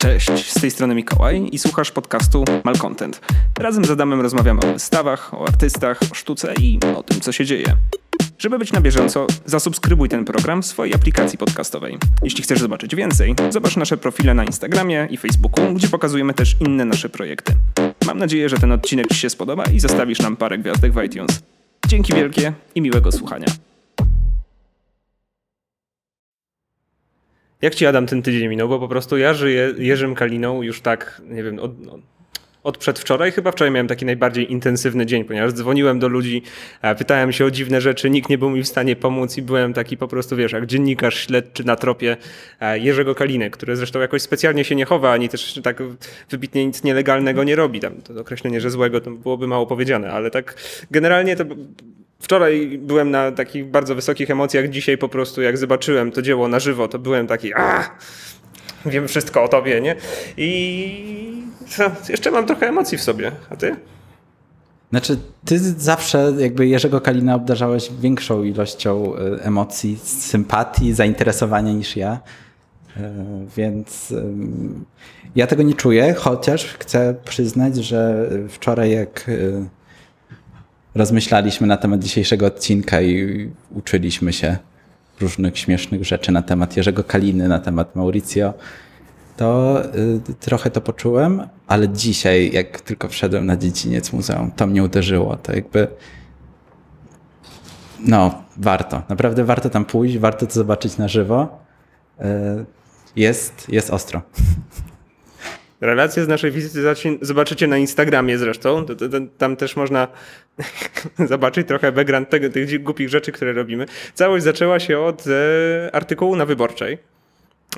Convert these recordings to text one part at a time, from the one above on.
Cześć, z tej strony Mikołaj i słuchasz podcastu Malcontent. Razem z Adamem rozmawiamy o wystawach, o artystach, o sztuce i o tym, co się dzieje. Żeby być na bieżąco, zasubskrybuj ten program w swojej aplikacji podcastowej. Jeśli chcesz zobaczyć więcej, zobacz nasze profile na Instagramie i Facebooku, gdzie pokazujemy też inne nasze projekty. Mam nadzieję, że ten odcinek Ci się spodoba i zostawisz nam parę gwiazdek w iTunes. Dzięki wielkie i miłego słuchania. Jak Ci Adam ten tydzień minął? Bo po prostu ja żyję Jerzym Kaliną już tak, nie wiem, od, od przedwczoraj chyba wczoraj miałem taki najbardziej intensywny dzień, ponieważ dzwoniłem do ludzi, pytałem się o dziwne rzeczy, nikt nie był mi w stanie pomóc i byłem taki po prostu, wiesz, jak dziennikarz śledczy na tropie Jerzego Kaliny, który zresztą jakoś specjalnie się nie chowa, ani też tak wybitnie nic nielegalnego nie robi. Tam to określenie, że złego to byłoby mało powiedziane, ale tak generalnie to Wczoraj byłem na takich bardzo wysokich emocjach, dzisiaj po prostu jak zobaczyłem to dzieło na żywo, to byłem taki a wiem wszystko o tobie, nie? I jeszcze mam trochę emocji w sobie. A ty? Znaczy, ty zawsze jakby Jerzego Kalina obdarzałeś większą ilością e, emocji, sympatii, zainteresowania niż ja. E, więc ja tego nie czuję, chociaż chcę przyznać, że wczoraj jak e, rozmyślaliśmy na temat dzisiejszego odcinka i uczyliśmy się różnych śmiesznych rzeczy na temat Jerzego Kaliny, na temat Mauricio, to y, trochę to poczułem, ale dzisiaj, jak tylko wszedłem na dziedziniec muzeum, to mnie uderzyło. To jakby. No, warto. Naprawdę warto tam pójść, warto to zobaczyć na żywo. Y, jest, jest ostro. Relacje z naszej wizyty zobaczycie na Instagramie zresztą. Tam też można zobaczyć trochę background tych głupich rzeczy, które robimy. Całość zaczęła się od e, artykułu na Wyborczej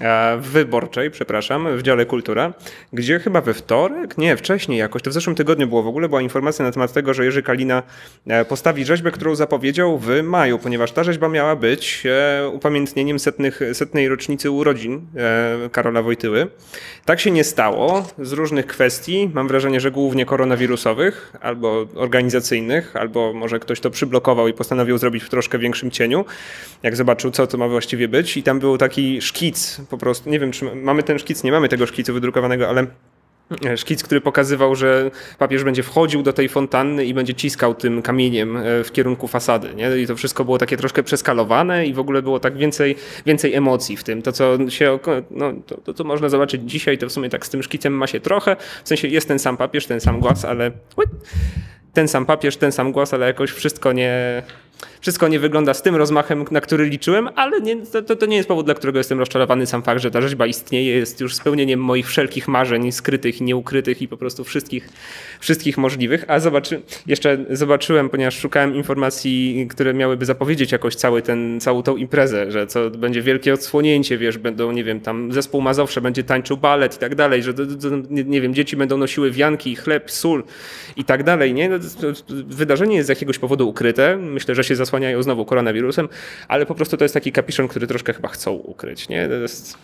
E, wyborczej, przepraszam, w dziale kultura, gdzie chyba we wtorek, nie, wcześniej jakoś, to w zeszłym tygodniu było w ogóle, była informacja na temat tego, że Jerzy Kalina e, postawi rzeźbę, którą zapowiedział w maju, ponieważ ta rzeźba miała być e, upamiętnieniem setnych, setnej rocznicy urodzin Karola Wojtyły. Tak się nie stało z różnych kwestii, mam wrażenie, że głównie koronawirusowych, albo organizacyjnych, albo może ktoś to przyblokował i postanowił zrobić w troszkę większym cieniu, jak zobaczył, co to ma właściwie być i tam był taki szkic po prostu, nie wiem, czy mamy ten szkic, nie mamy tego szkicu wydrukowanego, ale e, szkic, który pokazywał, że papież będzie wchodził do tej fontanny i będzie ciskał tym kamieniem e, w kierunku fasady. Nie? I to wszystko było takie troszkę przeskalowane i w ogóle było tak więcej, więcej emocji w tym. To, co się, no, to, to, co można zobaczyć dzisiaj, to w sumie tak z tym szkicem ma się trochę. W sensie jest ten sam papież, ten sam głaz, ale ten sam papież, ten sam głos, ale jakoś wszystko nie, wszystko nie wygląda z tym rozmachem, na który liczyłem, ale nie, to, to, nie jest powód, dla którego jestem rozczarowany. Sam fakt, że ta rzeźba istnieje, jest już spełnieniem moich wszelkich marzeń, skrytych i nieukrytych i po prostu wszystkich, wszystkich możliwych. A zobaczy, jeszcze zobaczyłem, ponieważ szukałem informacji, które miałyby zapowiedzieć jakoś cały ten, całą tą imprezę, że co będzie wielkie odsłonięcie, wiesz, będą, nie wiem, tam zespół Mazowsze będzie tańczył balet i tak dalej, że nie, nie wiem, dzieci będą nosiły wianki, chleb, sól i tak dalej, nie? Wydarzenie jest z jakiegoś powodu ukryte. Myślę, że się zasłaniają znowu koronawirusem, ale po prostu to jest taki kapiszon, który troszkę chyba chcą ukryć. Nie? Jest...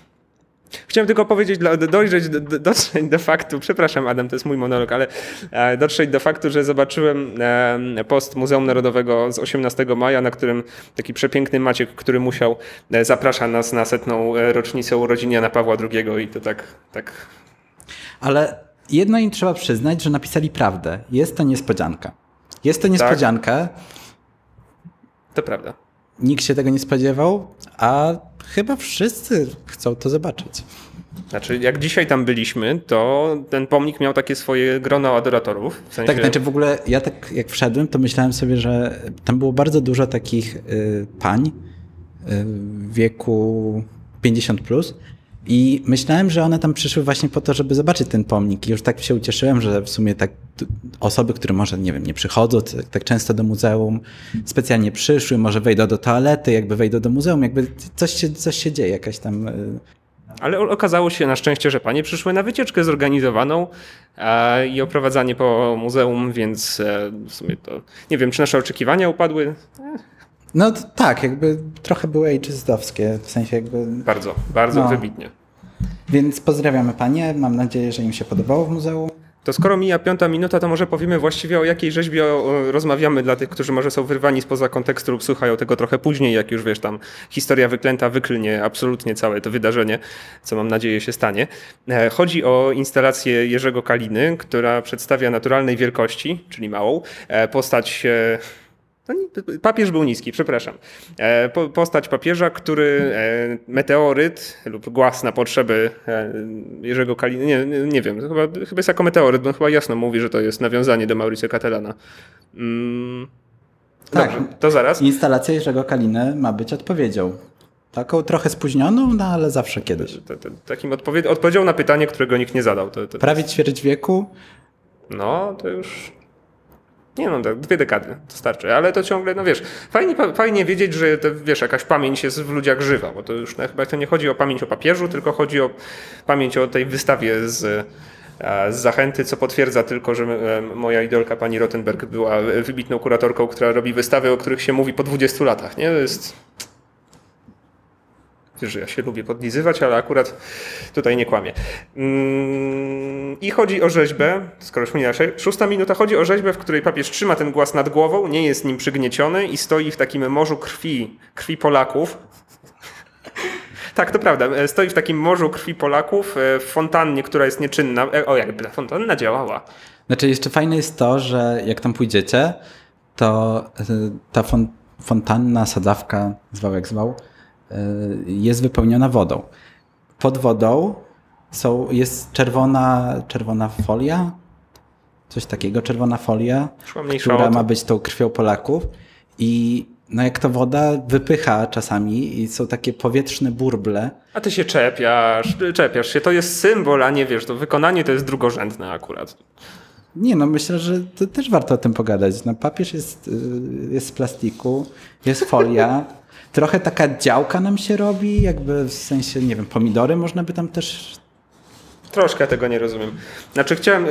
Chciałem tylko powiedzieć, dojrzeć, dotrzeć do faktu, przepraszam Adam, to jest mój monolog, ale e, dotrzeć do faktu, że zobaczyłem e, post Muzeum Narodowego z 18 maja, na którym taki przepiękny Maciek, który musiał, e, zaprasza nas na setną rocznicę urodzin Jana Pawła II i to tak, tak... Ale jedno im trzeba przyznać, że napisali prawdę. Jest to niespodzianka. Jest to niespodzianka. Tak. To prawda. Nikt się tego nie spodziewał, a chyba wszyscy chcą to zobaczyć. Znaczy, jak dzisiaj tam byliśmy, to ten pomnik miał takie swoje grono adoratorów. W sensie... Tak, znaczy w ogóle ja tak jak wszedłem, to myślałem sobie, że tam było bardzo dużo takich y, pań y, w wieku 50 plus, i myślałem, że one tam przyszły właśnie po to, żeby zobaczyć ten pomnik. I już tak się ucieszyłem, że w sumie tak osoby, które może, nie wiem, nie przychodzą tak, tak często do muzeum, specjalnie przyszły, może wejdą do toalety, jakby wejdą do muzeum, jakby coś się, coś się dzieje, jakaś tam... Y, Ale okazało się na szczęście, że panie przyszły na wycieczkę zorganizowaną e, i oprowadzanie po muzeum, więc e, w sumie to nie wiem, czy nasze oczekiwania upadły. No tak, jakby trochę były ageistowskie, w sensie jakby... Bardzo, bardzo no. wybitnie. Więc pozdrawiamy panie, mam nadzieję, że im się podobało w muzeum. To skoro mija piąta minuta, to może powiemy właściwie o jakiej rzeźbie rozmawiamy dla tych, którzy może są wyrwani spoza kontekstu lub słuchają tego trochę później, jak już wiesz, tam historia wyklęta wyklnie absolutnie całe to wydarzenie, co mam nadzieję się stanie. E, chodzi o instalację Jerzego Kaliny, która przedstawia naturalnej wielkości, czyli małą, e, postać e, papież był niski, przepraszam. E, po, postać papieża, który e, meteoryt lub głaz na potrzeby e, Jerzego Kaliny, nie, nie, wiem, chyba, chyba jest jako meteoryt, bo chyba jasno mówi, że to jest nawiązanie do Mauricio Catalana. Mm, Tak. Dobrze, to zaraz. Instalacja Jerzego Kaliny ma być odpowiedzią. Taką trochę spóźnioną, no ale zawsze kiedyś. To, to, takim odpowiedzią na pytanie, którego nikt nie zadał. To, to, Prawie ćwierć wieku. No, to już. Nie no, tak, dwie dekady to starczy, ale to ciągle, no wiesz, fajnie, fajnie wiedzieć, że to, wiesz, jakaś pamięć jest w ludziach żywa, bo to już no, chyba to nie chodzi o pamięć o papieżu, tylko chodzi o pamięć o tej wystawie z, e, z zachęty, co potwierdza tylko, że e, moja idolka pani Rottenberg była wybitną kuratorką, która robi wystawy, o których się mówi po 20 latach, nie? To jest Wiesz, że ja się lubię podlizywać, ale akurat tutaj nie kłamię. Mm, I chodzi o rzeźbę, skoro już minęła szósta minuta, chodzi o rzeźbę, w której papież trzyma ten głaz nad głową, nie jest nim przygnieciony i stoi w takim morzu krwi, krwi Polaków. Tak, to prawda. Stoi w takim morzu krwi Polaków, e, w fontannie, która jest nieczynna. E, O, jakby ta fontanna działała. Znaczy, jeszcze fajne jest to, że jak tam pójdziecie, to ta fon fontanna, sadzawka, zwał jak zwał, jest wypełniona wodą. Pod wodą są, jest czerwona, czerwona folia, coś takiego, czerwona folia, która ma być tą krwią Polaków i no jak to woda wypycha czasami i są takie powietrzne burble, A ty się czepiasz, czepiasz się. To jest symbol, a nie wiesz, to wykonanie to jest drugorzędne akurat. Nie, no myślę, że to też warto o tym pogadać. No, papież jest, y, jest z plastiku, jest folia. Trochę taka działka nam się robi, jakby w sensie, nie wiem, pomidory można by tam też. Troszkę tego nie rozumiem. Znaczy chciałem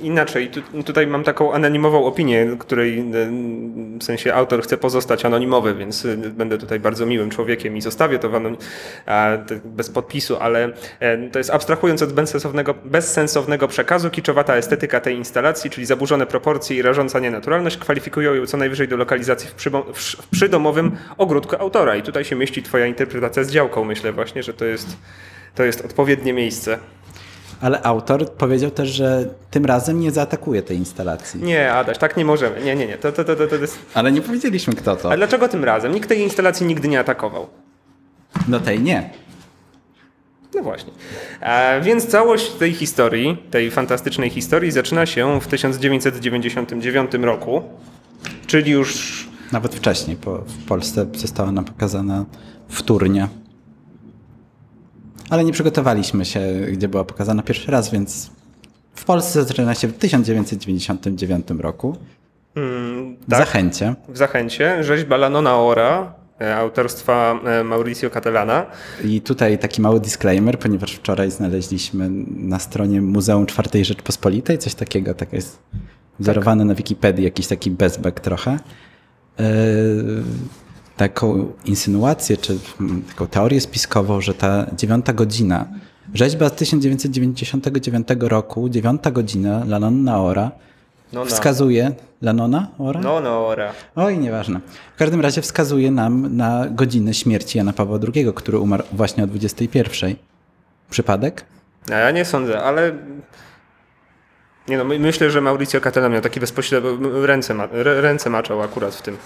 inaczej. Tu, tutaj mam taką anonimową opinię, której w sensie autor chce pozostać anonimowy, więc y, będę tutaj bardzo miłym człowiekiem i zostawię to bez podpisu, ale e, to jest abstrahując od bezsensownego, bezsensownego przekazu, kiczowata estetyka tej instalacji, czyli zaburzone proporcje i rażąca nienaturalność kwalifikują ją co najwyżej do lokalizacji w przydomowym ogródku autora. I tutaj się mieści twoja interpretacja z działką. Myślę właśnie, że to jest, to jest odpowiednie miejsce. Ale autor powiedział też, że tym razem nie zaatakuje tej instalacji. Nie, Adaś, tak nie możemy. Nie, nie, nie. To, to, to, to, to jest... Ale nie powiedzieliśmy kto to. A dlaczego tym razem? Nikt tej instalacji nigdy nie atakował. No tej nie. No właśnie. E, więc całość tej historii, tej fantastycznej historii zaczyna się w 1999 roku, czyli już Nawet wcześniej, bo w Polsce została nam pokazana wtórnie. Ale nie przygotowaliśmy się, gdzie była pokazana pierwszy raz, więc w Polsce zaczyna się w 1999 roku. mm, W tak, Zachęcie. w Zachęcie rzeźba Lanona Ora e, autorstwa e, Mauricio Catalana. I tutaj taki mały disclaimer, ponieważ wczoraj znaleźliśmy na stronie Muzeum Czwartej Rzeczpospolitej coś takiego, tak jest wzorowane na Wikipedii, jakiś taki bezbek trochę. Taką insynuację, czy taką teorię spiskową, że ta dziewiąta godzina, rzeźba z 1999 roku, dziewiąta godzina, Lanonna Ora, No, no. wskazuje, Lanona Ora? No, no, Ora. Oj, nieważne. W każdym razie wskazuje nam na godzinę śmierci Jana Pawła II, który umarł właśnie o 21. Przypadek? A ja nie sądzę, ale... Nie no, my- myślę, że Mauricio Catalan miał taki bezpośrednio... Ręce, ma, rę- ręce maczał akurat w tym.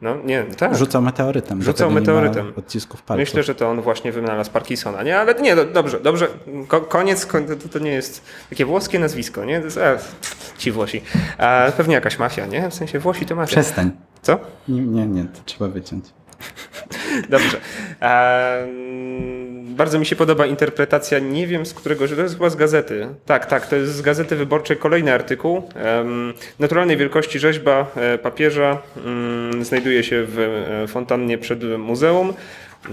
No, nie, tak. Rzucał meteorytem. Rzucał meteorytem. odcisków palców. Myślę, że to on właśnie wynalazł Parkinsona, nie? Ale nie, do, dobrze, dobrze. Ko, koniec, to, to nie jest takie włoskie nazwisko, nie? E, ci Włosi. A pewnie jakaś mafia, nie? W sensie Włosi to mafia. Przestań. Co? Nie, nie, nie, to trzeba wyciąć. Dobrze. Bardzo mi się podoba interpretacja, nie wiem z którego, że to jest chyba z gazety. Tak, tak, to jest z gazety wyborczej kolejny artykuł. Naturalnej wielkości rzeźba e, papieża mm, znajduje się w e, fontannie przed muzeum.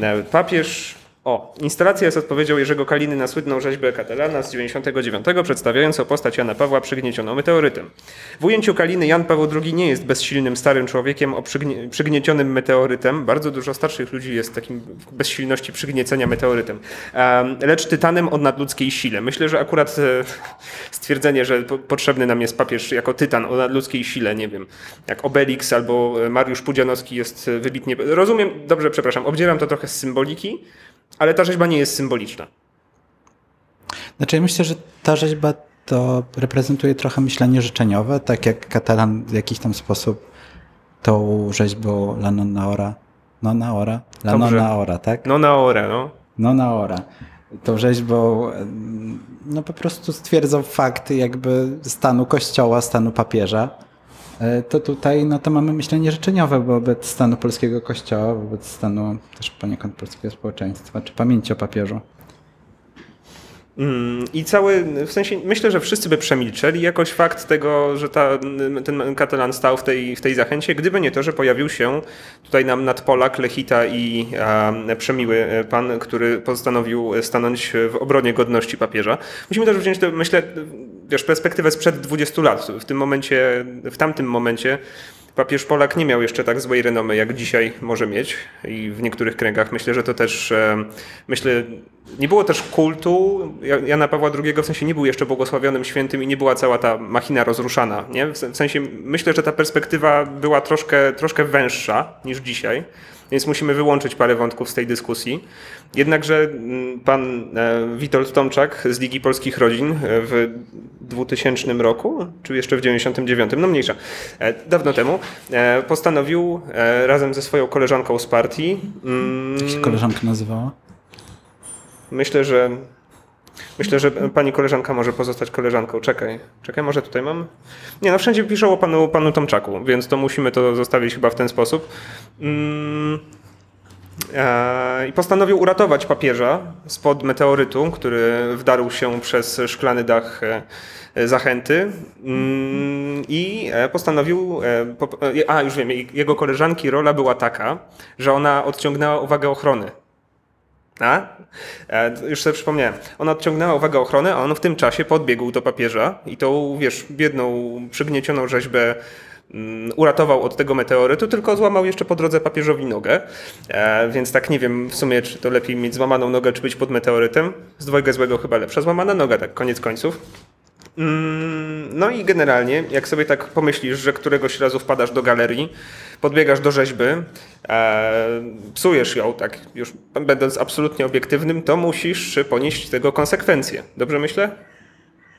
E, Papież O, instalacja jest odpowiedzią Jerzego Kaliny na słynną rzeźbę Katalana z 99, przedstawiającą postać Jana Pawła przygniecioną meteorytem. W ujęciu Kaliny Jan Paweł II nie jest bezsilnym, starym człowiekiem o przygnie, przygniecionym meteorytem. Bardzo dużo starszych ludzi jest takim bezsilności przygniecenia meteorytem. Em, lecz tytanem o nadludzkiej sile. Myślę, że akurat e, stwierdzenie, że po, potrzebny nam jest papież jako tytan o nadludzkiej sile, nie wiem, jak Obelix albo e, Mariusz Pudzianowski jest e, wybitnie... Rozumiem, dobrze, przepraszam, obdzieram to trochę z symboliki, ale ta rzeźba nie jest symboliczna. Znaczy, ja myślę, że ta rzeźba to reprezentuje trochę myślenie życzeniowe, tak jak Katalan w jakiś tam sposób tą rzeźbą La Nonna Ora, Nonna Ora? La Dobrze. Nonna Ora, tak? No na orę, no. Nonna Ora. Tą rzeźbą no po prostu stwierdzał fakt jakby stanu kościoła, stanu papieża. E, To tutaj no to mamy myślenie życzeniowe wobec stanu polskiego kościoła, wobec stanu też poniekąd polskiego społeczeństwa, czy pamięci o papieżu. Mm, I cały, w sensie, myślę, że wszyscy by przemilczeli jakoś fakt tego, że ta, ten Katalan stał w tej, w tej zachęcie, gdyby nie to, że pojawił się tutaj nam nadpolak, Lechita i a, przemiły pan, który postanowił stanąć w obronie godności papieża. Musimy też wziąć, to, myślę, wiesz, perspektywę sprzed 20 lat. W tym momencie, w tamtym momencie papież Polak nie miał jeszcze tak złej renomy, jak dzisiaj może mieć i w niektórych kręgach. Myślę, że to też, e, myślę, nie było też kultu Jana Pawła II, w sensie nie był jeszcze błogosławionym świętym i nie była cała ta machina rozruszana. Nie? W sensie myślę, że ta perspektywa była troszkę, troszkę węższa niż dzisiaj. Więc musimy wyłączyć parę wątków z tej dyskusji. Jednakże mm, pan e, Witold Tomczak z Ligi Polskich Rodzin e, w 2000 roku, czy jeszcze w 99, no mniejsza, e, dawno temu, postanowił razem ze swoją koleżanką z partii, mm, Jak się koleżanka nazywała? myślę, że Myślę, że pani koleżanka może pozostać koleżanką. Czekaj, czekaj, może tutaj mam? Nie, no wszędzie piszą o panu, panu Tomczaku, więc to musimy to zostawić chyba w ten sposób. Mm. E, I postanowił uratować papieża spod meteorytu, który wdarł się przez szklany dach e, zachęty. Mm, I e, postanowił. po- A, już wiem, jego koleżanki rola była taka, że ona odciągnęła uwagę ochrony. A? E, już sobie przypomniałem. Ona odciągnęła uwagę ochrony, a on w tym czasie podbiegł do papieża i tą, wiesz, biedną, przygniecioną rzeźbę mm, uratował od tego meteorytu, tylko złamał jeszcze po drodze papieżowi nogę. E, więc tak nie wiem w sumie, czy to lepiej mieć złamaną nogę, czy być pod meteorytem. Z dwojga złego chyba lepsza złamana noga, tak koniec końców. Mm, No i generalnie, jak sobie tak pomyślisz, że któregoś razu wpadasz do galerii, podbiegasz do rzeźby, e, psujesz ją, tak już będąc absolutnie obiektywnym, to musisz ponieść tego konsekwencje. Dobrze myślę?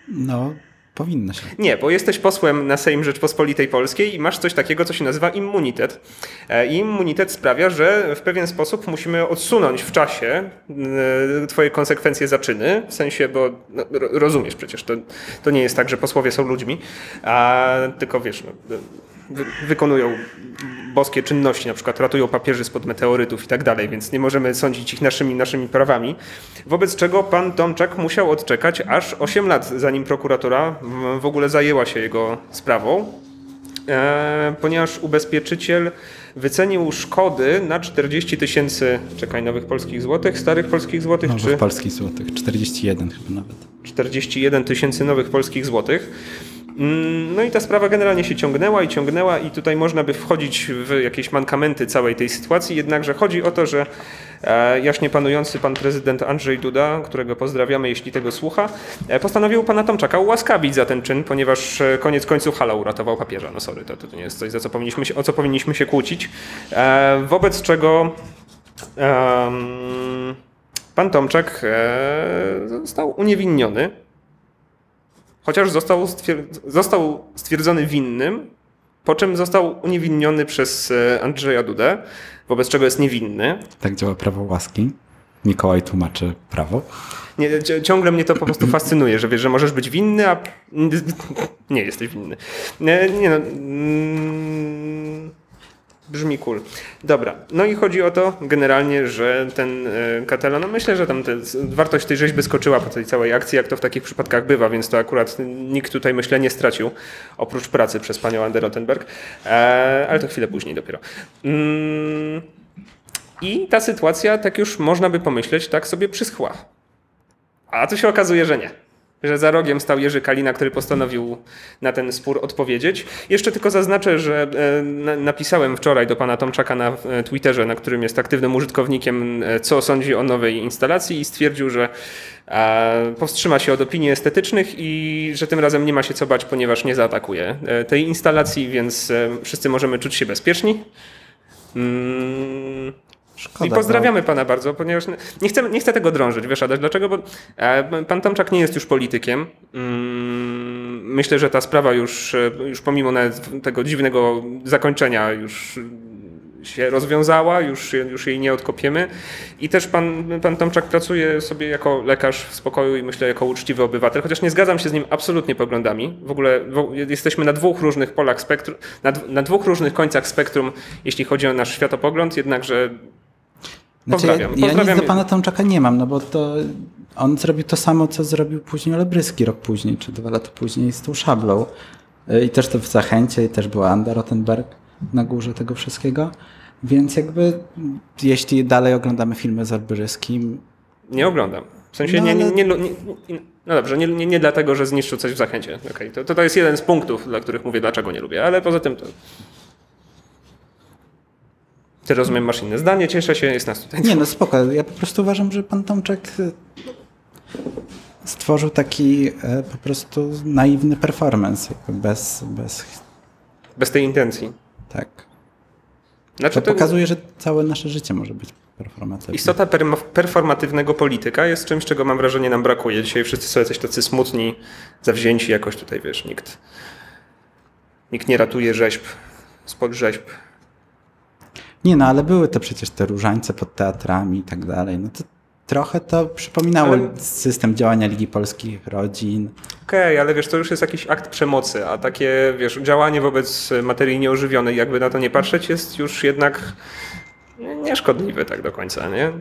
No, powinno się. Nie, bo jesteś posłem na Sejm Rzeczpospolitej Polskiej i masz coś takiego, co się nazywa immunitet. E, I immunitet sprawia, że w pewien sposób musimy odsunąć w czasie e, twoje konsekwencje za czyny, w sensie, bo no, ro- rozumiesz przecież, to, to nie jest tak, że posłowie są ludźmi, a tylko wiesz, no, wy, wykonują boskie czynności, na przykład ratują papieży spod meteorytów i tak dalej, więc nie możemy sądzić ich naszymi, naszymi prawami. Wobec czego pan Tomczak musiał odczekać aż 8 lat, zanim prokuratura w- ogóle zajęła się jego sprawą, e, ponieważ ubezpieczyciel wycenił szkody na 40 tysięcy, czekaj, nowych polskich złotych, starych polskich złotych, No, czy... polskich złotych, 41 chyba nawet. 41 tysięcy nowych polskich złotych. Mm, No i ta sprawa generalnie się ciągnęła i ciągnęła i tutaj można by wchodzić w jakieś mankamenty całej tej sytuacji, jednakże chodzi o to, że e, jaśnie panujący pan prezydent Andrzej Duda, którego pozdrawiamy, jeśli tego słucha, e, postanowił pana Tomczaka ułaskawić za ten czyn, ponieważ e, koniec końców Hala uratował papieża. No sorry, to, to nie jest coś, za co powinniśmy się, o co powinniśmy się kłócić. Wobec czego em, pan Tomczak e, został uniewinniony chociaż został, stwier- został stwierdzony winnym, po czym został uniewinniony przez e, Andrzeja Dudę, wobec czego jest niewinny. Tak działa prawo łaski. Mikołaj tłumaczy prawo. Nie, ci- ciągle mnie to po prostu fascynuje, że wiesz, że możesz być winny, a nie jesteś winny. Nie, nie no. mm, Brzmi cool. Dobra, no i chodzi o to generalnie, że ten e, Catalan, no myślę, że tam te, wartość tej rzeźby skoczyła po tej całej akcji, jak to w takich przypadkach bywa, więc to akurat nikt tutaj myślę nie stracił, oprócz pracy przez panią Ander Rottenberg, e, ale to chwilę później dopiero. Mm, I ta sytuacja, tak już można by pomyśleć, tak sobie przyschła. A tu się okazuje, że nie. Że za rogiem stał Jerzy Kalina, który postanowił na ten spór odpowiedzieć. Jeszcze tylko zaznaczę, że e, na- napisałem wczoraj do pana Tomczaka na e, Twitterze, na którym jest aktywnym użytkownikiem, e, co sądzi o nowej instalacji i stwierdził, że powstrzyma się od opinii estetycznych i że tym razem nie ma się co bać, ponieważ nie zaatakuje tej instalacji, więc wszyscy możemy czuć się bezpieczni. Mm, Szkoda, i pozdrawiamy pana bardzo, ponieważ nie chcę, nie chcę tego drążyć, wiesz Adaś, dlaczego? Bo e, pan Tomczak nie jest już politykiem. Mm, Myślę, że ta sprawa już, e, już pomimo tego dziwnego zakończenia już się rozwiązała, już, już jej nie odkopiemy. I też pan, pan Tomczak pracuje sobie jako lekarz w spokoju i myślę jako uczciwy obywatel, chociaż nie zgadzam się z nim absolutnie poglądami. W ogóle jesteśmy na dwóch różnych polach spektrum, na, na dwóch różnych końcach spektrum, jeśli chodzi o nasz światopogląd, jednakże Znaczy, ja, Pozdrawiam. ja nic Pozdrawiam. do pana Tomczaka nie mam, no bo to on zrobił to samo, co zrobił później Olebryski rok później, czy dwa lata później z tą szablą. Y, I też to w Zachęcie, i też była Anda Rottenberg na górze tego wszystkiego. Więc jakby jeśli dalej oglądamy filmy z Olbryskim, Nie oglądam. W sensie No, nie, nie, nie, nie No dobrze, nie, nie, nie dlatego, że zniszczył coś w zachęcie. Okay. To, to, to jest jeden z punktów, dla których mówię, dlaczego nie lubię, ale poza tym to. Ty rozumiem, masz inne zdanie, cieszę się, jest nas tutaj. Nie, no spoko. Ja po prostu uważam, że pan Tomczak y, stworzył taki e, po prostu naiwny performance, bez, bez Bez tej intencji. tak. Znaczy, To to pokazuje, że całe nasze życie może być performatywne. istota performatywnego polityka jest czymś, czego mam wrażenie nam brakuje. Dzisiaj wszyscy są jacyś tacy smutni, zawzięci jakoś tutaj, wiesz, nikt, nikt nie ratuje rzeźb, spod rzeźb. Nie no, ale były to przecież te różańce pod teatrami i tak dalej. No to trochę to przypominało Ale- system działania Ligi Polskich Rodzin. Okej, ale wiesz, to już jest jakiś akt przemocy, a takie, wiesz, działanie wobec materii nieożywionej, jakby na to nie patrzeć, jest już jednak nieszkodliwe tak do końca, nie?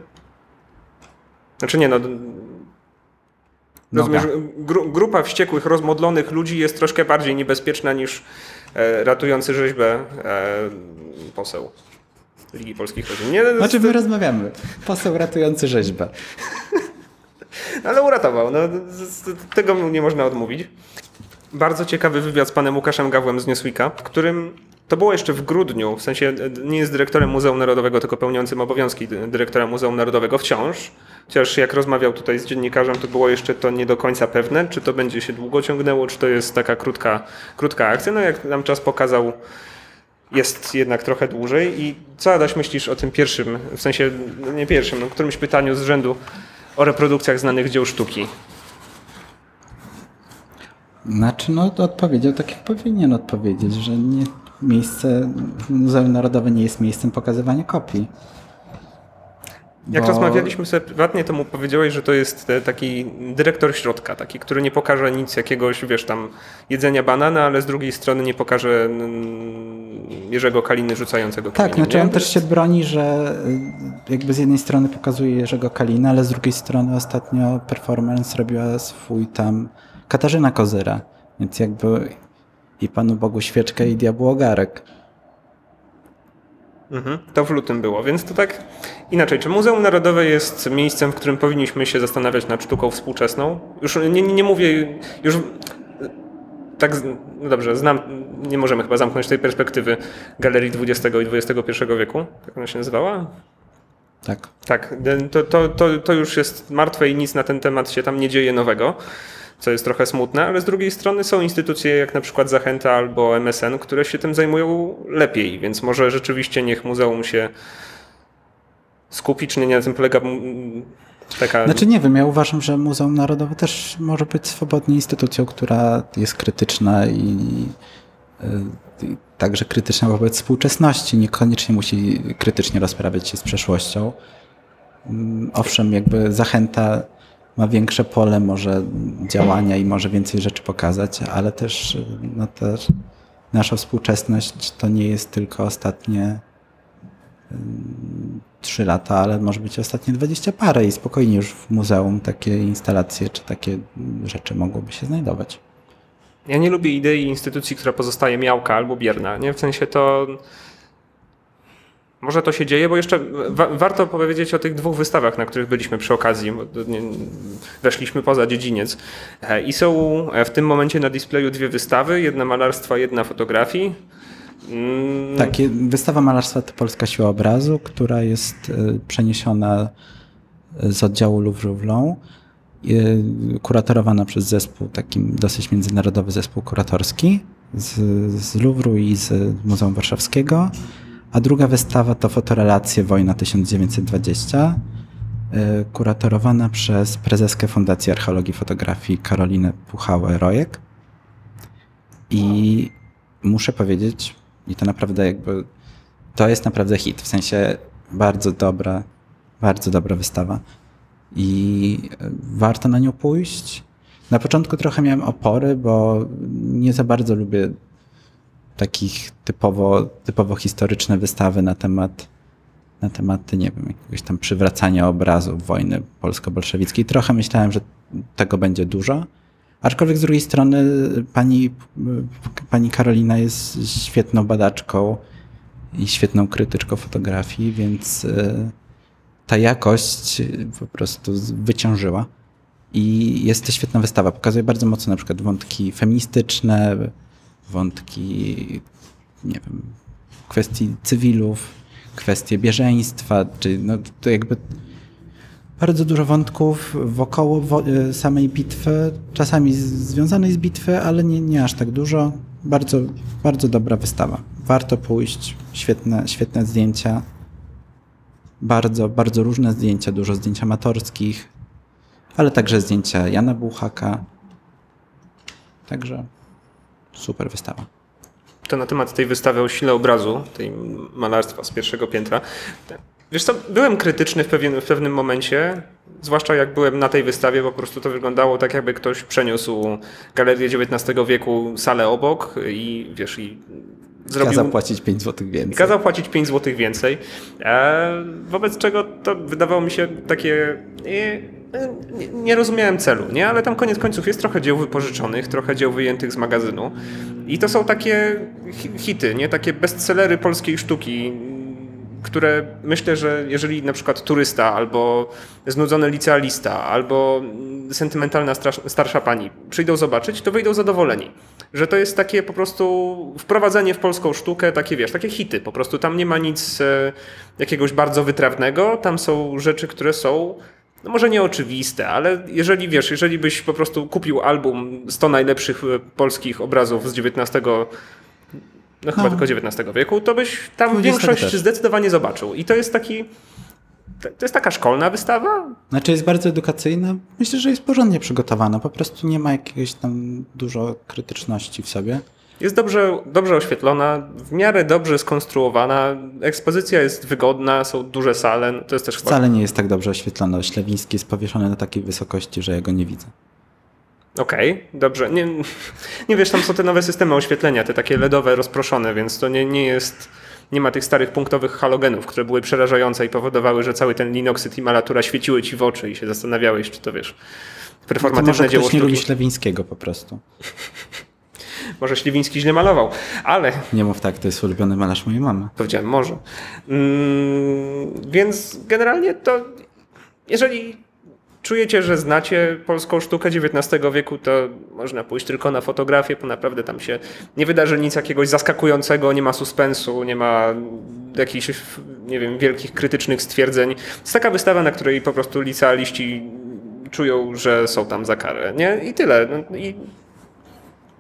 Znaczy nie, no... Rozumiesz, gru, grupa wściekłych, rozmodlonych ludzi jest troszkę bardziej niebezpieczna niż e, ratujący rzeźbę e, poseł Ligi Polskich Rodzin. Nie, O czym my rozmawiamy? Poseł ratujący rzeźbę. Ale uratował. No, tego mu nie można odmówić. Bardzo ciekawy wywiad z panem Łukaszem Gawłem z Newsweeka, w którym to było jeszcze w grudniu, w sensie e, nie jest dyrektorem Muzeum Narodowego, tylko pełniącym obowiązki dy- dyrektora Muzeum Narodowego wciąż. Chociaż jak rozmawiał tutaj z dziennikarzem, to było jeszcze to nie do końca pewne, czy to będzie się długo ciągnęło, czy to jest taka krótka, krótka akcja. No jak nam czas pokazał, jest jednak trochę dłużej. I co Adaś myślisz o tym pierwszym, w sensie no nie pierwszym, no którymś pytaniu z rzędu o reprodukcjach znanych dzieł sztuki? Znaczy, no to odpowiedział tak, jak powinien odpowiedzieć, że nie, miejsce, Muzeum Narodowe nie jest miejscem pokazywania kopii. Jak Bo- rozmawialiśmy sobie prywatnie, to mu powiedziałeś, że to jest e, taki dyrektor środka, taki, który nie pokaże nic jakiegoś, wiesz, tam jedzenia banana, ale z drugiej strony nie pokaże Jerzego Kaliny rzucającego Tak, kamieniem, znaczy nie? on też się broni, że y, jakby z jednej strony pokazuje Jerzego Kalina, ale z drugiej strony ostatnio performance robiła swój tam Katarzyna Kozyra, więc jakby i Panu Bogu świeczkę i diabłu ogarek. Mhm, to w lutym było, więc to tak inaczej. Czy Muzeum Narodowe jest miejscem, w którym powinniśmy się zastanawiać nad sztuką współczesną? Już nie, nie, nie mówię, już tak, no dobrze, znam, nie możemy chyba zamknąć tej perspektywy Galerii XX i XXI wieku, tak ona się nazywała? Tak. Tak, to, to, to, to już jest martwe i nic na ten temat się tam nie dzieje nowego, co jest trochę smutne, ale z drugiej strony są instytucje jak na przykład Zachęta albo MSN, które się tym zajmują lepiej, więc może rzeczywiście niech muzeum się skupi, czy nie, na tym polega taka... Znaczy nie wiem, ja uważam, że Muzeum Narodowe też może być swobodnie instytucją, która jest krytyczna i, y, i także krytyczna wobec współczesności. Niekoniecznie musi krytycznie rozprawiać się z przeszłością. Mm, Owszem, jakby zachęta ma większe pole może działania i może więcej rzeczy pokazać, ale też, y, no też nasza współczesność to nie jest tylko ostatnie trzy lata, ale może być ostatnie dwadzieścia parę i spokojnie już w muzeum takie instalacje czy takie rzeczy mogłyby się znajdować. Ja nie lubię idei instytucji, która pozostaje miałka albo bierna, nie? W sensie to... może to się dzieje, bo jeszcze wa warto powiedzieć o tych dwóch wystawach, na których byliśmy przy okazji. Weszliśmy poza dziedziniec. E, I są w tym momencie na displayu dwie wystawy, jedna malarstwa, jedna fotografii. Tak, wystawa malarstwa to Polska Siła Obrazu, która jest przeniesiona z oddziału Louvre-Vlon kuratorowana przez zespół, taki dosyć międzynarodowy zespół kuratorski z, z Louvru i z Muzeum Warszawskiego. A druga wystawa to fotorelacje Wojna 1920, y, kuratorowana przez prezeskę Fundacji Archeologii i Fotografii Karolinę Puchałę-Rojek. I muszę powiedzieć, i to naprawdę jakby, to jest naprawdę hit, w sensie bardzo dobra, bardzo dobra wystawa i warto na nią pójść. Na początku trochę miałem opory, bo nie za bardzo lubię takich typowo, typowo historyczne wystawy na temat, na tematy, nie wiem, jakiegoś tam przywracania obrazu wojny polsko-bolszewickiej. Trochę myślałem, że tego będzie dużo. Aczkolwiek z drugiej strony pani, pani Karolina jest świetną badaczką i świetną krytyczką fotografii, więc e, ta jakość po prostu wyciążyła. I jest to świetna wystawa. Pokazuje bardzo mocno na przykład wątki feministyczne, wątki, nie wiem, kwestii cywilów, kwestie bieżeństwa, czy no, to jakby bardzo dużo wątków wokoło wo- samej bitwy, czasami związanej z bitwy, ale nie, nie aż tak dużo. Bardzo, bardzo dobra wystawa. Warto pójść, świetne, świetne zdjęcia bardzo, bardzo różne zdjęcia, dużo zdjęć amatorskich, ale także zdjęcia Jana Buchaka. Także super wystawa. To na temat tej wystawy o sile obrazu, tej malarstwa z pierwszego piętra. Wiesz co, byłem krytyczny w, pewien, w pewnym momencie, zwłaszcza jak byłem na tej wystawie, po prostu to wyglądało tak, jakby ktoś przeniósł galerię XIX wieku, salę obok i wiesz, i Zrobił, kazał płacić 5 zł więcej. Kazał płacić 5 zł więcej. E, wobec czego to wydawało mi się takie. Nie, nie, nie, rozumiałem celu, nie? Ale tam koniec końców jest trochę dzieł wypożyczonych, trochę dzieł wyjętych z magazynu. I to są takie hity, nie? Takie bestsellery polskiej sztuki które myślę, że jeżeli na przykład turysta, albo znudzony licealista, albo sentymentalna starsza pani przyjdą zobaczyć, to wyjdą zadowoleni. Że to jest takie po prostu wprowadzenie w polską sztukę, takie wiesz, takie hity. Po prostu tam nie ma nic e, jakiegoś bardzo wytrawnego, tam są rzeczy, które są no może nieoczywiste, ale jeżeli wiesz, jeżeli byś po prostu kupił album 100 najlepszych e, polskich obrazów z XIX no chyba no. tylko XIX wieku, to byś tam większość też. zdecydowanie zobaczył. I to jest taki. To jest taka szkolna wystawa? Znaczy jest bardzo edukacyjna. Myślę, że jest porządnie przygotowana. Po prostu nie ma jakiegoś tam dużo krytyczności w sobie. Jest dobrze, dobrze oświetlona, w miarę dobrze skonstruowana. Ekspozycja jest wygodna, są duże sale. To jest też Wcale nie jest tak dobrze oświetlona. Ślewiński jest powieszony na takiej wysokości, że ja go nie widzę. Okej, okay, dobrze. Nie, nie wiesz, tam są te nowe systemy oświetlenia, te takie LEDowe, rozproszone, więc to nie, nie jest. Nie ma tych starych punktowych halogenów, które były przerażające i powodowały, że cały ten linoksyt i malatura świeciły ci w oczy i się zastanawiałeś, czy to wiesz. Performatywne no to może dzieło ktoś nie lubi Ślewińskiego po prostu. może Ślewiński źle malował, ale... Nie mów tak, to jest ulubiony malarz mojej mamy. Powiedziałem może. Mm, więc generalnie to jeżeli czujecie, że znacie polską sztukę XIX wieku, to można pójść tylko na fotografię, bo naprawdę tam się nie wydarzy nic jakiegoś zaskakującego, nie ma suspensu, nie ma jakichś, nie wiem, wielkich krytycznych stwierdzeń. To jest taka wystawa, na której po prostu licealiści czują, że są tam za karę, nie? I tyle. No, i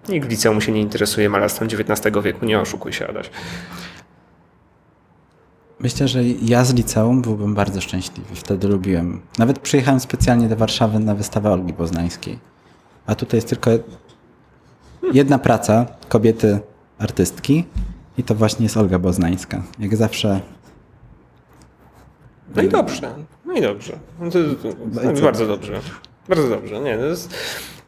nikt liceum się nie interesuje malarstwem XIX wieku, nie oszukuj się, Adaś. Myślę, że ja z liceum byłbym bardzo szczęśliwy. Wtedy lubiłem. Nawet przyjechałem specjalnie do Warszawy na wystawę Olgi Poznańskiej. A tutaj jest tylko jedna praca kobiety artystki i to właśnie jest Olga Boznańska. Jak zawsze. No i dobrze. No i dobrze. No to, to bardzo dobrze. Bardzo dobrze. Nie, jest...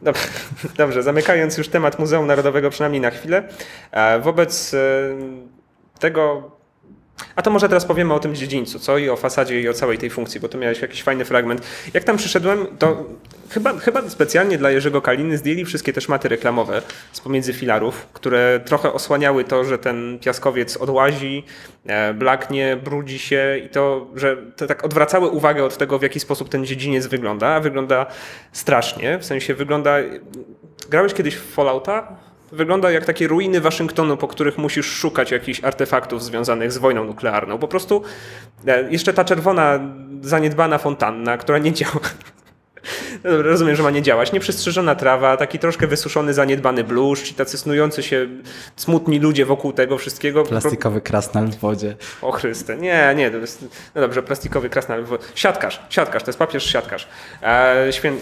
Dobrze, zamykając już temat Muzeum Narodowego przynajmniej na chwilę. E, wobec e, tego A to może teraz powiemy o tym dziedzińcu, co? I o fasadzie, i o całej tej funkcji, bo tu miałeś jakiś fajny fragment. Jak tam przyszedłem, to chyba, chyba specjalnie dla Jerzego Kaliny zdjęli wszystkie te szmaty reklamowe z pomiędzy filarów, które trochę osłaniały to, że ten piaskowiec odłazi, e, blaknie, brudzi się i to, że to tak odwracały uwagę od tego, w jaki sposób ten dziedziniec wygląda. A wygląda strasznie, w sensie wygląda... Grałeś kiedyś w Fallouta? Wygląda jak takie ruiny Waszyngtonu, po których musisz szukać jakichś artefaktów związanych z wojną nuklearną. Po prostu e, jeszcze ta czerwona, zaniedbana fontanna, która nie działa. No dobra, rozumiem, że ma nie działać. Nieprzestrzeżona trawa, taki troszkę wysuszony, zaniedbany bluszcz i tacy snujący się smutni ludzie wokół tego wszystkiego. Plastikowy krasnal w wodzie. O Chryste, nie, nie, jest, no dobrze, plastikowy krasnal. Siatkarz, siatkarz, to jest papież siatkarz. E, świę,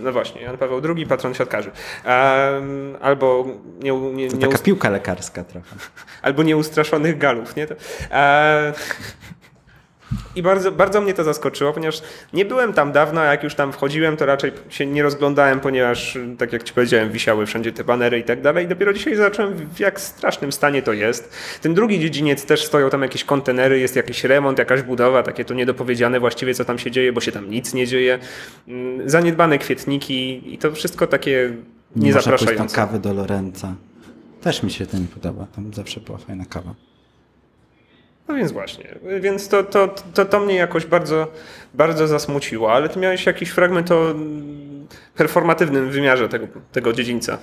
no właśnie, Jan Paweł II, patron siatkarzy. E, albo nie, nie, To nie, taka piłka lekarska trochę. albo nieustraszonych galów, nie? To, e, I bardzo, bardzo mnie to zaskoczyło, ponieważ nie byłem tam dawno, a jak już tam wchodziłem, to raczej się nie rozglądałem, ponieważ, tak jak ci powiedziałem, wisiały wszędzie te banery i tak dalej. Dopiero dzisiaj zobaczyłem, w jak strasznym stanie to jest. Ten drugi dziedziniec też stoją tam jakieś kontenery, jest jakiś remont, jakaś budowa, takie to niedopowiedziane właściwie, co tam się dzieje, bo się tam nic nie dzieje. Mm, Zaniedbane kwietniki i to wszystko takie Nie można niezapraszające. kawę do Lorenza. Też mi się to nie podoba. Tam zawsze była fajna kawa. No więc właśnie, więc to, to, to, to mnie jakoś bardzo, bardzo zasmuciło, ale ty miałeś jakiś fragment o performatywnym wymiarze tego, tego dziedzińca.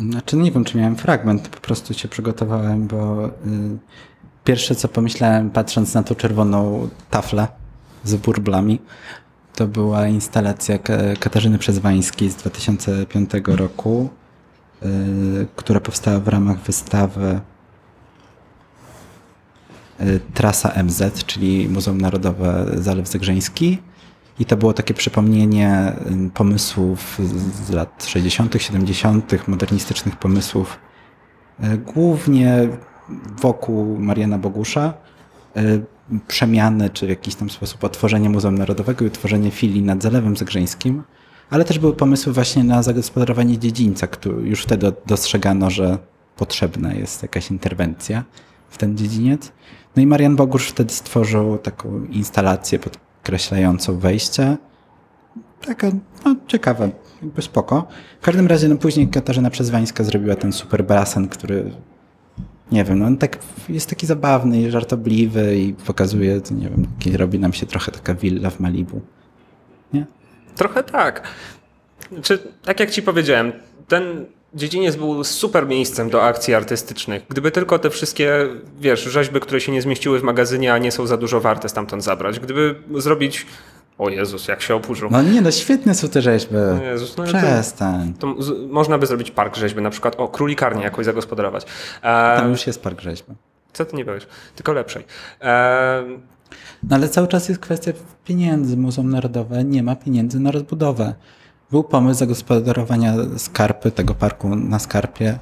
Znaczy nie wiem, czy miałem fragment, po prostu się przygotowałem, bo y, pierwsze co pomyślałem, patrząc na tą czerwoną taflę z burblami, to była instalacja Ka- Katarzyny Przezwańskiej z 2005 roku, y, która powstała w ramach wystawy Trasa MZ, czyli Muzeum Narodowe Zalew Zegrzeński. I to było takie przypomnienie y, pomysłów z- lat 60., 70., modernistycznych pomysłów, y, głównie wokół Mariana Bogusza, y, przemiany, czy w jakiś tam sposób otworzenie Muzeum Narodowego i utworzenie filii nad Zalewem Zegrzeńskim, ale też były pomysły właśnie na zagospodarowanie dziedzińca, który już wtedy dostrzegano, że potrzebna jest jakaś interwencja w ten dziedziniec. No i Marian Bogusz wtedy stworzył taką instalację podkreślającą wejście. Taka, no ciekawe, jakby spoko. W każdym razie, no później Katarzyna Przezwańska zrobiła ten super basen, który nie wiem, no on tak jest taki zabawny i żartobliwy i pokazuje, nie wiem, robi nam się trochę taka willa w Malibu. Nie? Trochę tak. Czy, tak jak ci powiedziałem, ten dziedziniec był super miejscem do akcji artystycznych. Gdyby tylko te wszystkie, wiesz, rzeźby, które się nie zmieściły w magazynie, a nie są za dużo warte stamtąd zabrać. Gdyby zrobić... O Jezus, jak się oburzył. No nie, no świetne są te rzeźby. Jezus, no to- Przestań. To z, można by zrobić park rzeźby, na przykład o królikarnię jakoś zagospodarować. Tam E, już jest park rzeźby. co ty nie powiesz? Tylko lepszej. E, No ale cały czas jest kwestia pieniędzy. Muzeum Narodowe nie ma pieniędzy na rozbudowę. Był pomysł zagospodarowania skarpy, tego parku na skarpie.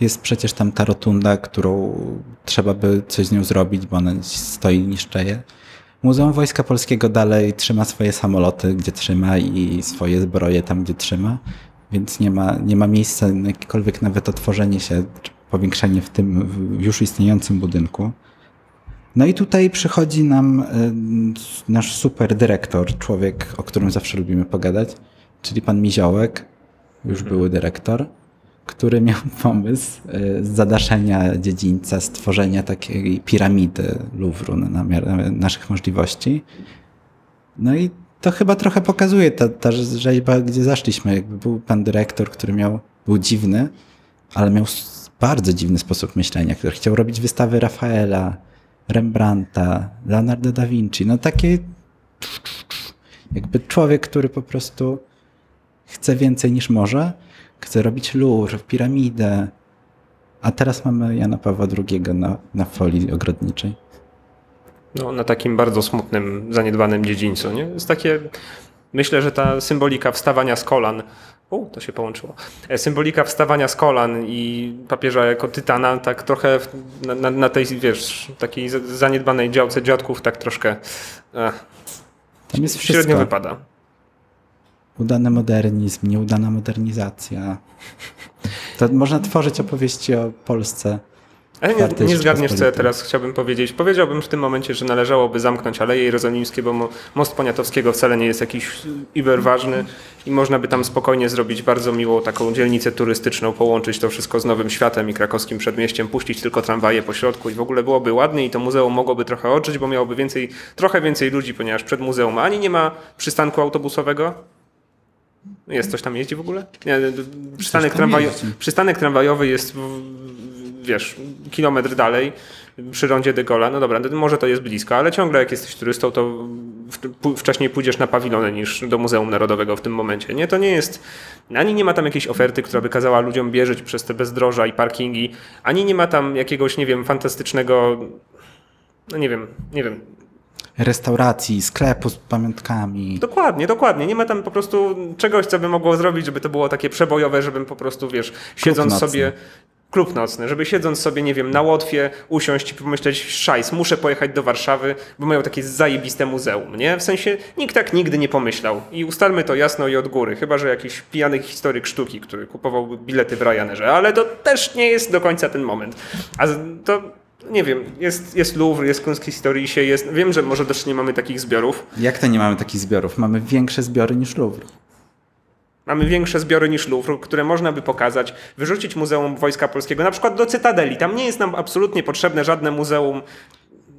Jest przecież tam ta rotunda, którą trzeba by coś z nią zrobić, bo ona stoi niszczeje. Muzeum Wojska Polskiego dalej trzyma swoje samoloty, gdzie trzyma i swoje zbroje tam, gdzie trzyma, więc nie ma, nie ma miejsca na jakiekolwiek nawet otworzenie się, czy powiększenie w tym już istniejącym budynku. No i tutaj przychodzi nam y, nasz super dyrektor, człowiek, o którym zawsze lubimy pogadać, czyli pan Miziołek, już były dyrektor, który miał pomysł y, zadaszenia dziedzińca, stworzenia takiej piramidy Louvru na, miarę naszych możliwości. No i to chyba trochę pokazuje ta, ta rzeźba, gdzie zaszliśmy. Jakby był pan dyrektor, który miał, był dziwny, ale miał bardzo dziwny sposób myślenia, który chciał robić wystawy Rafaela, Rembrandta, Leonardo da Vinci. No takie jakby człowiek, który po prostu chce więcej niż może, chce robić Louvre, piramidę, a teraz mamy Jana Pawła II na, na folii ogrodniczej. no, na takim bardzo smutnym, zaniedbanym dziedzińcu. Nie? Jest takie, myślę, że ta symbolika wstawania z kolan, u, to się połączyło, E, symbolika wstawania z kolan i papieża jako tytana, tak trochę na, na, na tej, wiesz, takiej zaniedbanej działce dziadków, tak troszkę eh, Tam jest średnio wszystko. wypada. Udany modernizm, nieudana modernizacja. To można tworzyć opowieści o Polsce. Ale nie, nie zgadniesz, co ja teraz chciałbym powiedzieć. Powiedziałbym w tym momencie, że należałoby zamknąć Aleje Jerozolimskie, bo mo- most Poniatowskiego wcale nie jest jakiś iber ważny i można by tam spokojnie zrobić bardzo miłą taką dzielnicę turystyczną, połączyć to wszystko z Nowym Światem i krakowskim przedmieściem, puścić tylko tramwaje po środku i w ogóle byłoby ładnie i to muzeum mogłoby trochę odżyć, bo miałoby więcej, trochę więcej ludzi, ponieważ przed muzeum ani nie ma przystanku autobusowego, jest coś tam jeździ w ogóle? Nie, przystanek, tramwaj, przystanek tramwajowy jest, wiesz, kilometr dalej przy rondzie de Gaulle'a. No dobra, może to jest blisko, ale ciągle jak jesteś turystą, to wcześniej pójdziesz na pawilony niż do Muzeum Narodowego w tym momencie. Nie, to nie jest, ani nie ma tam jakiejś oferty, która by kazała ludziom bieżeć przez te bezdroża i parkingi, ani nie ma tam jakiegoś, nie wiem, fantastycznego, no nie wiem, nie wiem, Restauracji, sklepu z pamiątkami. Dokładnie, dokładnie. Nie ma tam po prostu czegoś, co by mogło zrobić, żeby to było takie przebojowe, żebym po prostu, wiesz, siedząc sobie. Klub nocny, żeby siedząc sobie, nie wiem, na Łotwie, usiąść i pomyśleć, szajs, muszę pojechać do Warszawy, bo mają takie zajebiste muzeum, nie? W sensie nikt tak nigdy nie pomyślał. I ustalmy to jasno i od góry, chyba, że jakiś pijany historyk sztuki, który kupował bilety w Ryanerze, ale to też nie jest do końca ten moment. A to, nie wiem, jest, jest Louvre, jest Kunsthistorische, jest, wiem, że może też nie mamy takich zbiorów, Jak to nie mamy takich zbiorów? Mamy większe zbiory niż Louvre. Mamy większe zbiory niż Louvre, które można by pokazać, wyrzucić Muzeum Wojska Polskiego, na przykład do Cytadeli. Tam nie jest nam absolutnie potrzebne żadne muzeum.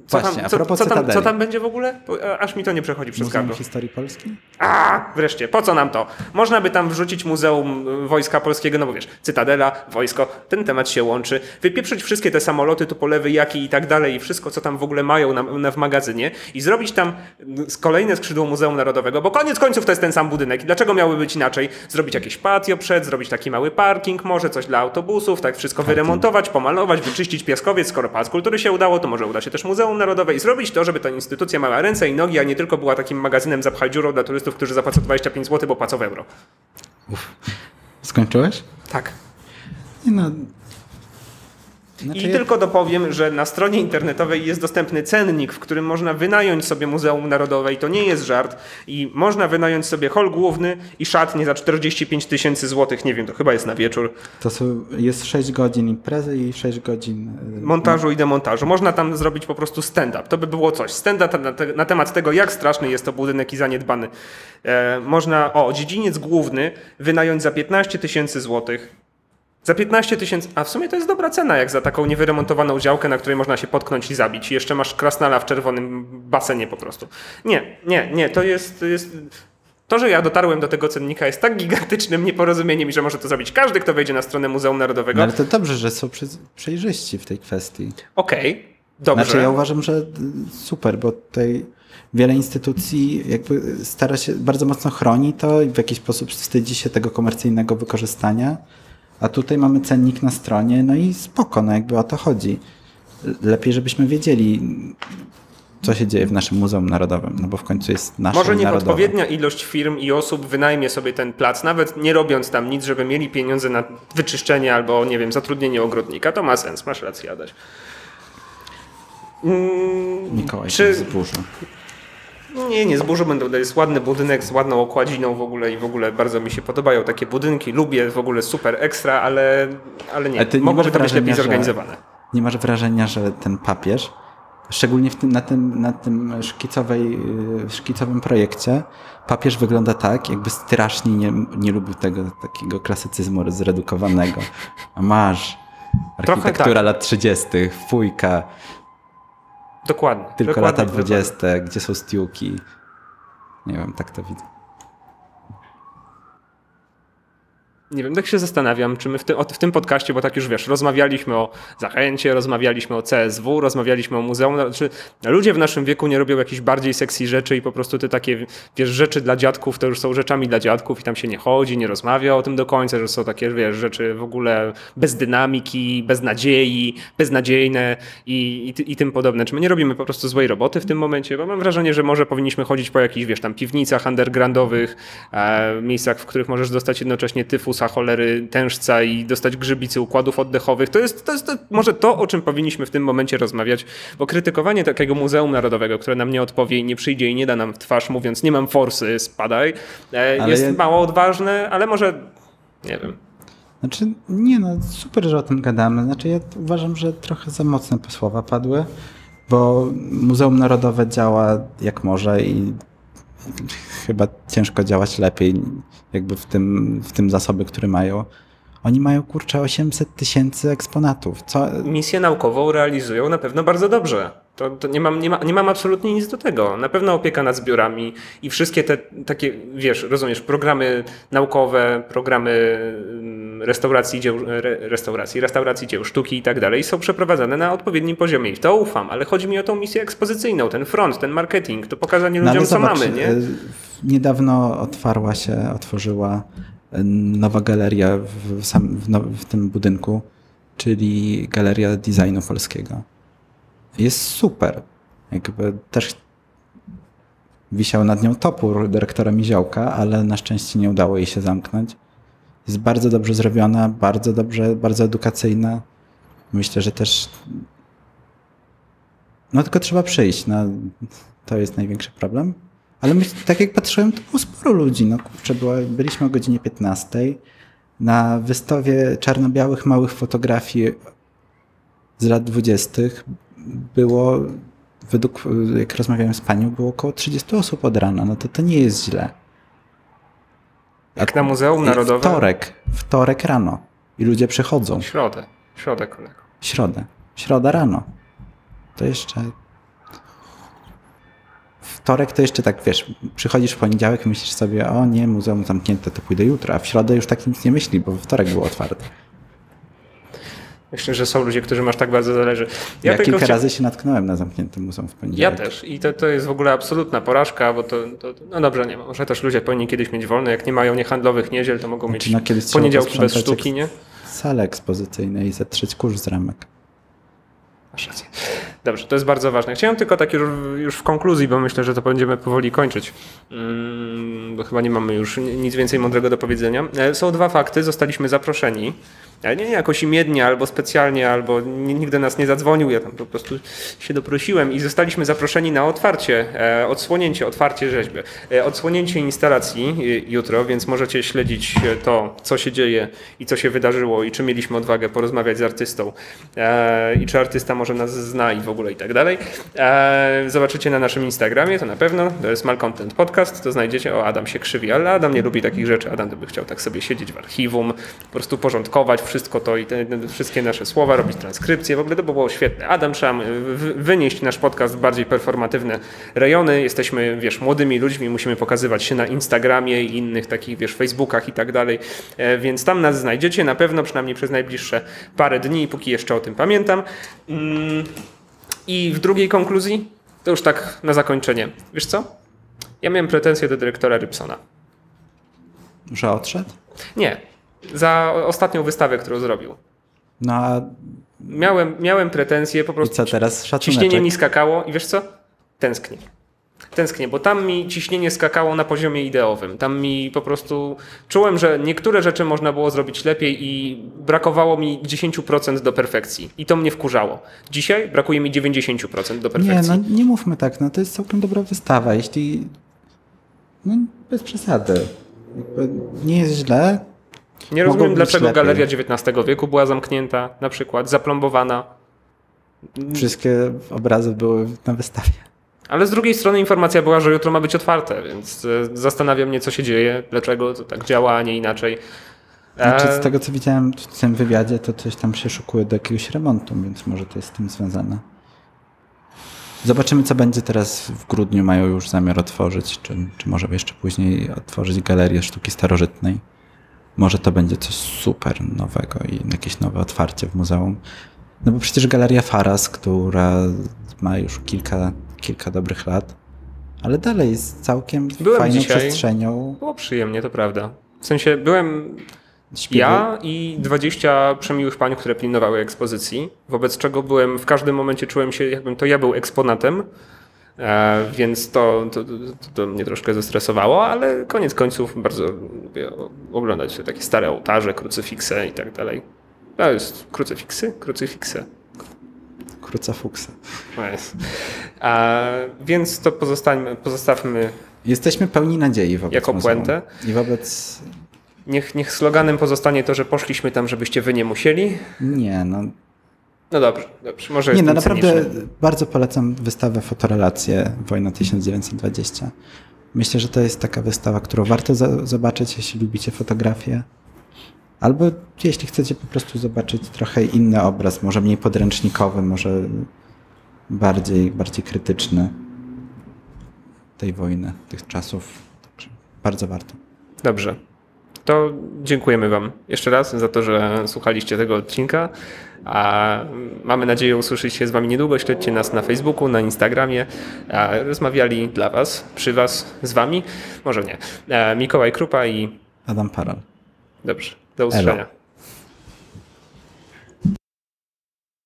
Co, Właśnie, tam, a co, propos co, tam, co tam będzie w ogóle? A, Aż mi to nie przechodzi przez Muzeum gardło. Historii Polski? A, wreszcie, po co nam to? Można by tam wrzucić Muzeum y, Wojska Polskiego, no bo wiesz, Cytadela, wojsko, ten temat się łączy. Wypieprzyć wszystkie te samoloty, tupolewy, jaki i tak dalej i wszystko, co tam w ogóle mają na, na, w magazynie i zrobić tam y, kolejne skrzydło Muzeum Narodowego, bo koniec końców to jest ten sam budynek. I dlaczego miały być inaczej? Zrobić jakieś patio przed, zrobić taki mały parking, może coś dla autobusów, tak wszystko wyremontować, pomalować, wyczyścić piaskowiec, skoro Pałac Kultury się udało, to może uda się też Muzeum Narodowe i zrobić to, żeby ta instytucja miała ręce i nogi, a nie tylko była takim magazynem zapchaj dziurą dla turystów, którzy zapłacą 25 zł, bo płacą w euro. Skończyłeś? Tak. No. Znaczy, I tylko dopowiem, że na stronie internetowej jest dostępny cennik, w którym można wynająć sobie Muzeum Narodowe i to nie jest żart. I można wynająć sobie hol główny i szatnie za 45 tysięcy złotych, nie wiem, to chyba jest na wieczór, To są, jest 6 godzin imprezy i 6 godzin. y, montażu i demontażu. Można tam zrobić po prostu stand-up. To by było coś. Stand-up na, te, na temat tego, jak straszny jest to budynek i zaniedbany. E, można, o, dziedziniec główny wynająć za 15 tysięcy złotych. Za 15 tysięcy, a w sumie to jest dobra cena, jak za taką niewyremontowaną działkę, na której można się potknąć i zabić. I jeszcze masz krasnala w czerwonym basenie po prostu. Nie, nie, nie, to jest, to jest... To, że ja dotarłem do tego cennika jest tak gigantycznym nieporozumieniem, że może to zrobić każdy, kto wejdzie na stronę Muzeum Narodowego. No, ale to dobrze, że są przejrzyści w tej kwestii. Okej, dobrze. Znaczy ja uważam, że super, bo tutaj wiele instytucji jakby stara się, bardzo mocno chroni to i w jakiś sposób wstydzi się tego komercyjnego wykorzystania, a tutaj mamy cennik na stronie, no i spoko, no jakby o to chodzi. Lepiej, żebyśmy wiedzieli, co się dzieje w naszym Muzeum Narodowym, no bo w końcu jest nasze Może niech odpowiednia ilość firm i osób wynajmie sobie ten plac, nawet nie robiąc tam nic, żeby mieli pieniądze na wyczyszczenie albo, nie wiem, zatrudnienie ogrodnika. To ma sens, masz rację, Adaś. Mm, Mikołaj Czy-. Nie, nie, zburzu będą. To jest ładny budynek z ładną okładziną w ogóle i w ogóle bardzo mi się podobają takie budynki. Lubię w ogóle super ekstra, ale, ale nie. Nie Mogłoby to być lepiej że- zorganizowane. Nie masz wrażenia, że ten papież, szczególnie w tym, na, tym, na tym szkicowej, yy, szkicowym projekcie, papież wygląda tak, jakby strasznie nie, nie lubił tego takiego klasycyzmu zredukowanego. A masz architektura tak. lat 30., fujka, Dokładnie. tylko dokładnie, lata 20., gdzie są stiuki. Nie wiem, tak to widzę. Nie wiem, tak się zastanawiam, czy my w, ty, o, w tym podcaście, bo tak już wiesz, rozmawialiśmy o Zachęcie, rozmawialiśmy o CSW, rozmawialiśmy o muzeum. Znaczy, ludzie w naszym wieku nie robią jakichś bardziej sexy rzeczy i po prostu te takie, wiesz, rzeczy dla dziadków to już są rzeczami dla dziadków i tam się nie chodzi, nie rozmawia o tym do końca, że są takie, wiesz, rzeczy w ogóle bez dynamiki, bez nadziei, beznadziejne i, i, i tym podobne. Czy my nie robimy po prostu złej roboty w tym momencie? Bo mam wrażenie, że może powinniśmy chodzić po jakichś, wiesz, tam piwnicach undergroundowych, e, miejscach, w których możesz dostać jednocześnie tyfusa, cholery, tężca i dostać grzybicy układów oddechowych. To jest, to jest to, może to, o czym powinniśmy w tym momencie rozmawiać, bo krytykowanie takiego Muzeum Narodowego, które nam nie odpowie i nie przyjdzie i nie da nam w twarz, mówiąc nie mam forsy, spadaj, e, Ale jest ja- mało odważne, ale może, nie wiem. Znaczy, nie no, super, że o tym gadamy. Znaczy, ja uważam, że trochę za mocne słowa padły, bo Muzeum Narodowe działa jak może i chyba ciężko działać lepiej, jakby w tym, w tym zasoby, które mają. Oni mają kurczę 800 tysięcy eksponatów. Co, Misję naukową realizują na pewno bardzo dobrze. To, to nie, mam, nie, ma, nie mam absolutnie nic do tego. Na pewno opieka nad zbiorami i wszystkie te takie, wiesz, rozumiesz, programy naukowe, programy mm, restauracji dzieł, re, restauracji, restauracji dzieł sztuki i tak dalej są przeprowadzane na odpowiednim poziomie i w to ufam, ale chodzi mi o tą misję ekspozycyjną, ten front, ten marketing, to pokazanie No ludziom, co zobacz, mamy, nie? Niedawno otwarła się, otworzyła y, nowa galeria w, sam, w, now, w tym budynku, czyli Galeria Designu Polskiego. Jest super. Jakby też wisiał nad nią topór dyrektora Miziołka, ale na szczęście nie udało jej się zamknąć. Jest bardzo dobrze zrobiona, bardzo dobrze, bardzo edukacyjna. Myślę, że też no tylko trzeba przyjść. No, to jest największy problem. Ale tak jak patrzyłem, to było sporo ludzi. No kurczę, była, byliśmy o godzinie 15 na wystawie czarno-białych małych fotografii z lat 20. było, według, jak rozmawiałem z panią, było około 30 osób od rana. No to to nie jest źle. Jak na Muzeum Narodowym. Wtorek, wtorek rano. I ludzie przychodzą. Środę, środę kolego. Środę. Środa rano. To jeszcze. Wtorek to jeszcze tak, wiesz, przychodzisz w poniedziałek i myślisz sobie, o nie, muzeum zamknięte, to pójdę jutro, a w środę już tak nic nie myśli, bo wtorek było otwarte. Myślę, że są ludzie, którym aż tak bardzo zależy. Ja, tylko kilka chcia- razy się natknąłem na zamknięte muzeum w Ja poniedziałek. też. I to, to jest w ogóle absolutna porażka, bo to, to. No dobrze, nie ma. Może też ludzie powinni kiedyś mieć wolne. Jak nie mają niehandlowych niedziel, to mogą mieć no, poniedziałki bez sztuki, nie? Sale ekspozycyjne i zetrzeć kurz z ramek. Dobrze, to jest bardzo ważne. Chciałem tylko tak już, już w konkluzji, bo myślę, że to będziemy powoli kończyć, mm, bo chyba nie mamy już ni- nic więcej mądrego do powiedzenia. E, Są dwa fakty. Zostaliśmy zaproszeni. Ale nie jakoś imiennie, albo specjalnie, albo n- nikt do nas nie zadzwonił. Ja tam po prostu się doprosiłem i zostaliśmy zaproszeni na otwarcie, e, odsłonięcie, otwarcie rzeźby. E, Odsłonięcie instalacji e, jutro, więc możecie śledzić e, to, co się dzieje i co się wydarzyło i czy mieliśmy odwagę porozmawiać z artystą e, i czy artysta może nas zna i w ogóle i tak dalej. E, Zobaczycie na naszym Instagramie, to na pewno. To jest Malcontent Podcast, to znajdziecie. O, Adam się krzywi, ale Adam nie lubi takich rzeczy. Adam by chciał tak sobie siedzieć w archiwum, po prostu porządkować wszystko to i te, wszystkie nasze słowa, robić transkrypcje. W ogóle to by było świetne. Adam, trzeba wy- wynieść nasz podcast w bardziej performatywne rejony. Jesteśmy, wiesz, młodymi ludźmi, musimy pokazywać się na Instagramie i innych takich, wiesz, Facebookach i tak dalej, E, więc tam nas znajdziecie na pewno, przynajmniej przez najbliższe parę dni, póki jeszcze o tym pamiętam. Mm, I w drugiej konkluzji, to już tak na zakończenie. Wiesz co? Ja miałem pretensje do dyrektora Rybsona. Że odszedł? Nie, za ostatnią wystawę, którą zrobił. No a Miałem, miałem pretensje, po i prostu co teraz? ciśnienie Szacuneczek. mi skakało i wiesz co? Tęsknię. Tęsknię, bo tam mi ciśnienie skakało na poziomie ideowym. Tam mi po prostu czułem, że niektóre rzeczy można było zrobić lepiej i brakowało mi 10% do perfekcji. I to mnie wkurzało. Dzisiaj brakuje mi 90% do Nie, perfekcji. no nie mówmy tak, no to jest całkiem dobra wystawa, jeśli... No bez przesady. Jakby nie jest źle. Nie rozumiem, dlaczego lepiej. galeria XIX wieku była zamknięta, na przykład zaplombowana. Wszystkie obrazy były na wystawie. Ale z drugiej strony informacja była, że jutro ma być otwarte, więc e, zastanawia mnie, co się dzieje, dlaczego to tak działa, a nie inaczej. Znaczy, E, z tego co widziałem w tym wywiadzie, to coś tam się szukuje do jakiegoś remontu, więc może to jest z tym związane. Zobaczymy, co będzie teraz w grudniu. Mają już zamiar otworzyć, czy, czy może jeszcze później otworzyć galerię sztuki starożytnej. Może to będzie coś super nowego i jakieś nowe otwarcie w muzeum. No bo przecież galeria Faras, która ma już kilka, kilka dobrych lat, ale dalej jest całkiem Byłem fajną dzisiaj. przestrzenią. Było przyjemnie, to prawda. W sensie byłem Śpiewy. ja i 20 przemiłych pań, które pilnowały ekspozycji, wobec czego byłem, w każdym momencie czułem się, jakbym to ja był eksponatem, e, więc to, to, to, to mnie troszkę zestresowało, ale koniec końców bardzo lubię oglądać takie stare ołtarze, krucyfikse i tak dalej. To jest krucyfiksy? Krucyfikse. Kruca Fuksa. No. A, więc to pozostańmy, pozostawmy Jesteśmy pełni nadziei wobec Jako muzeum. puentę? I wobec Niech, niech sloganem pozostanie to, że poszliśmy tam, żebyście wy nie musieli. Nie, no. No dobrze, dobrze. Może Nie, no naprawdę cyniczny. bardzo polecam wystawę Fotorelacje Wojna 1920. Myślę, że to jest taka wystawa, którą warto za- zobaczyć, jeśli lubicie fotografię. Albo jeśli chcecie po prostu zobaczyć trochę inny obraz, może mniej podręcznikowy, może bardziej, bardziej krytyczny tej wojny, tych czasów. Także bardzo warto. Dobrze. To dziękujemy Wam jeszcze raz za to, że słuchaliście tego odcinka. A mamy nadzieję usłyszeć się z Wami niedługo. Śledźcie nas na Facebooku, na Instagramie. Rozmawiali dla Was, przy Was, z Wami. Może nie. E, Mikołaj Krupa i Adam Paral. dobrze. Do usłyszenia. Elo.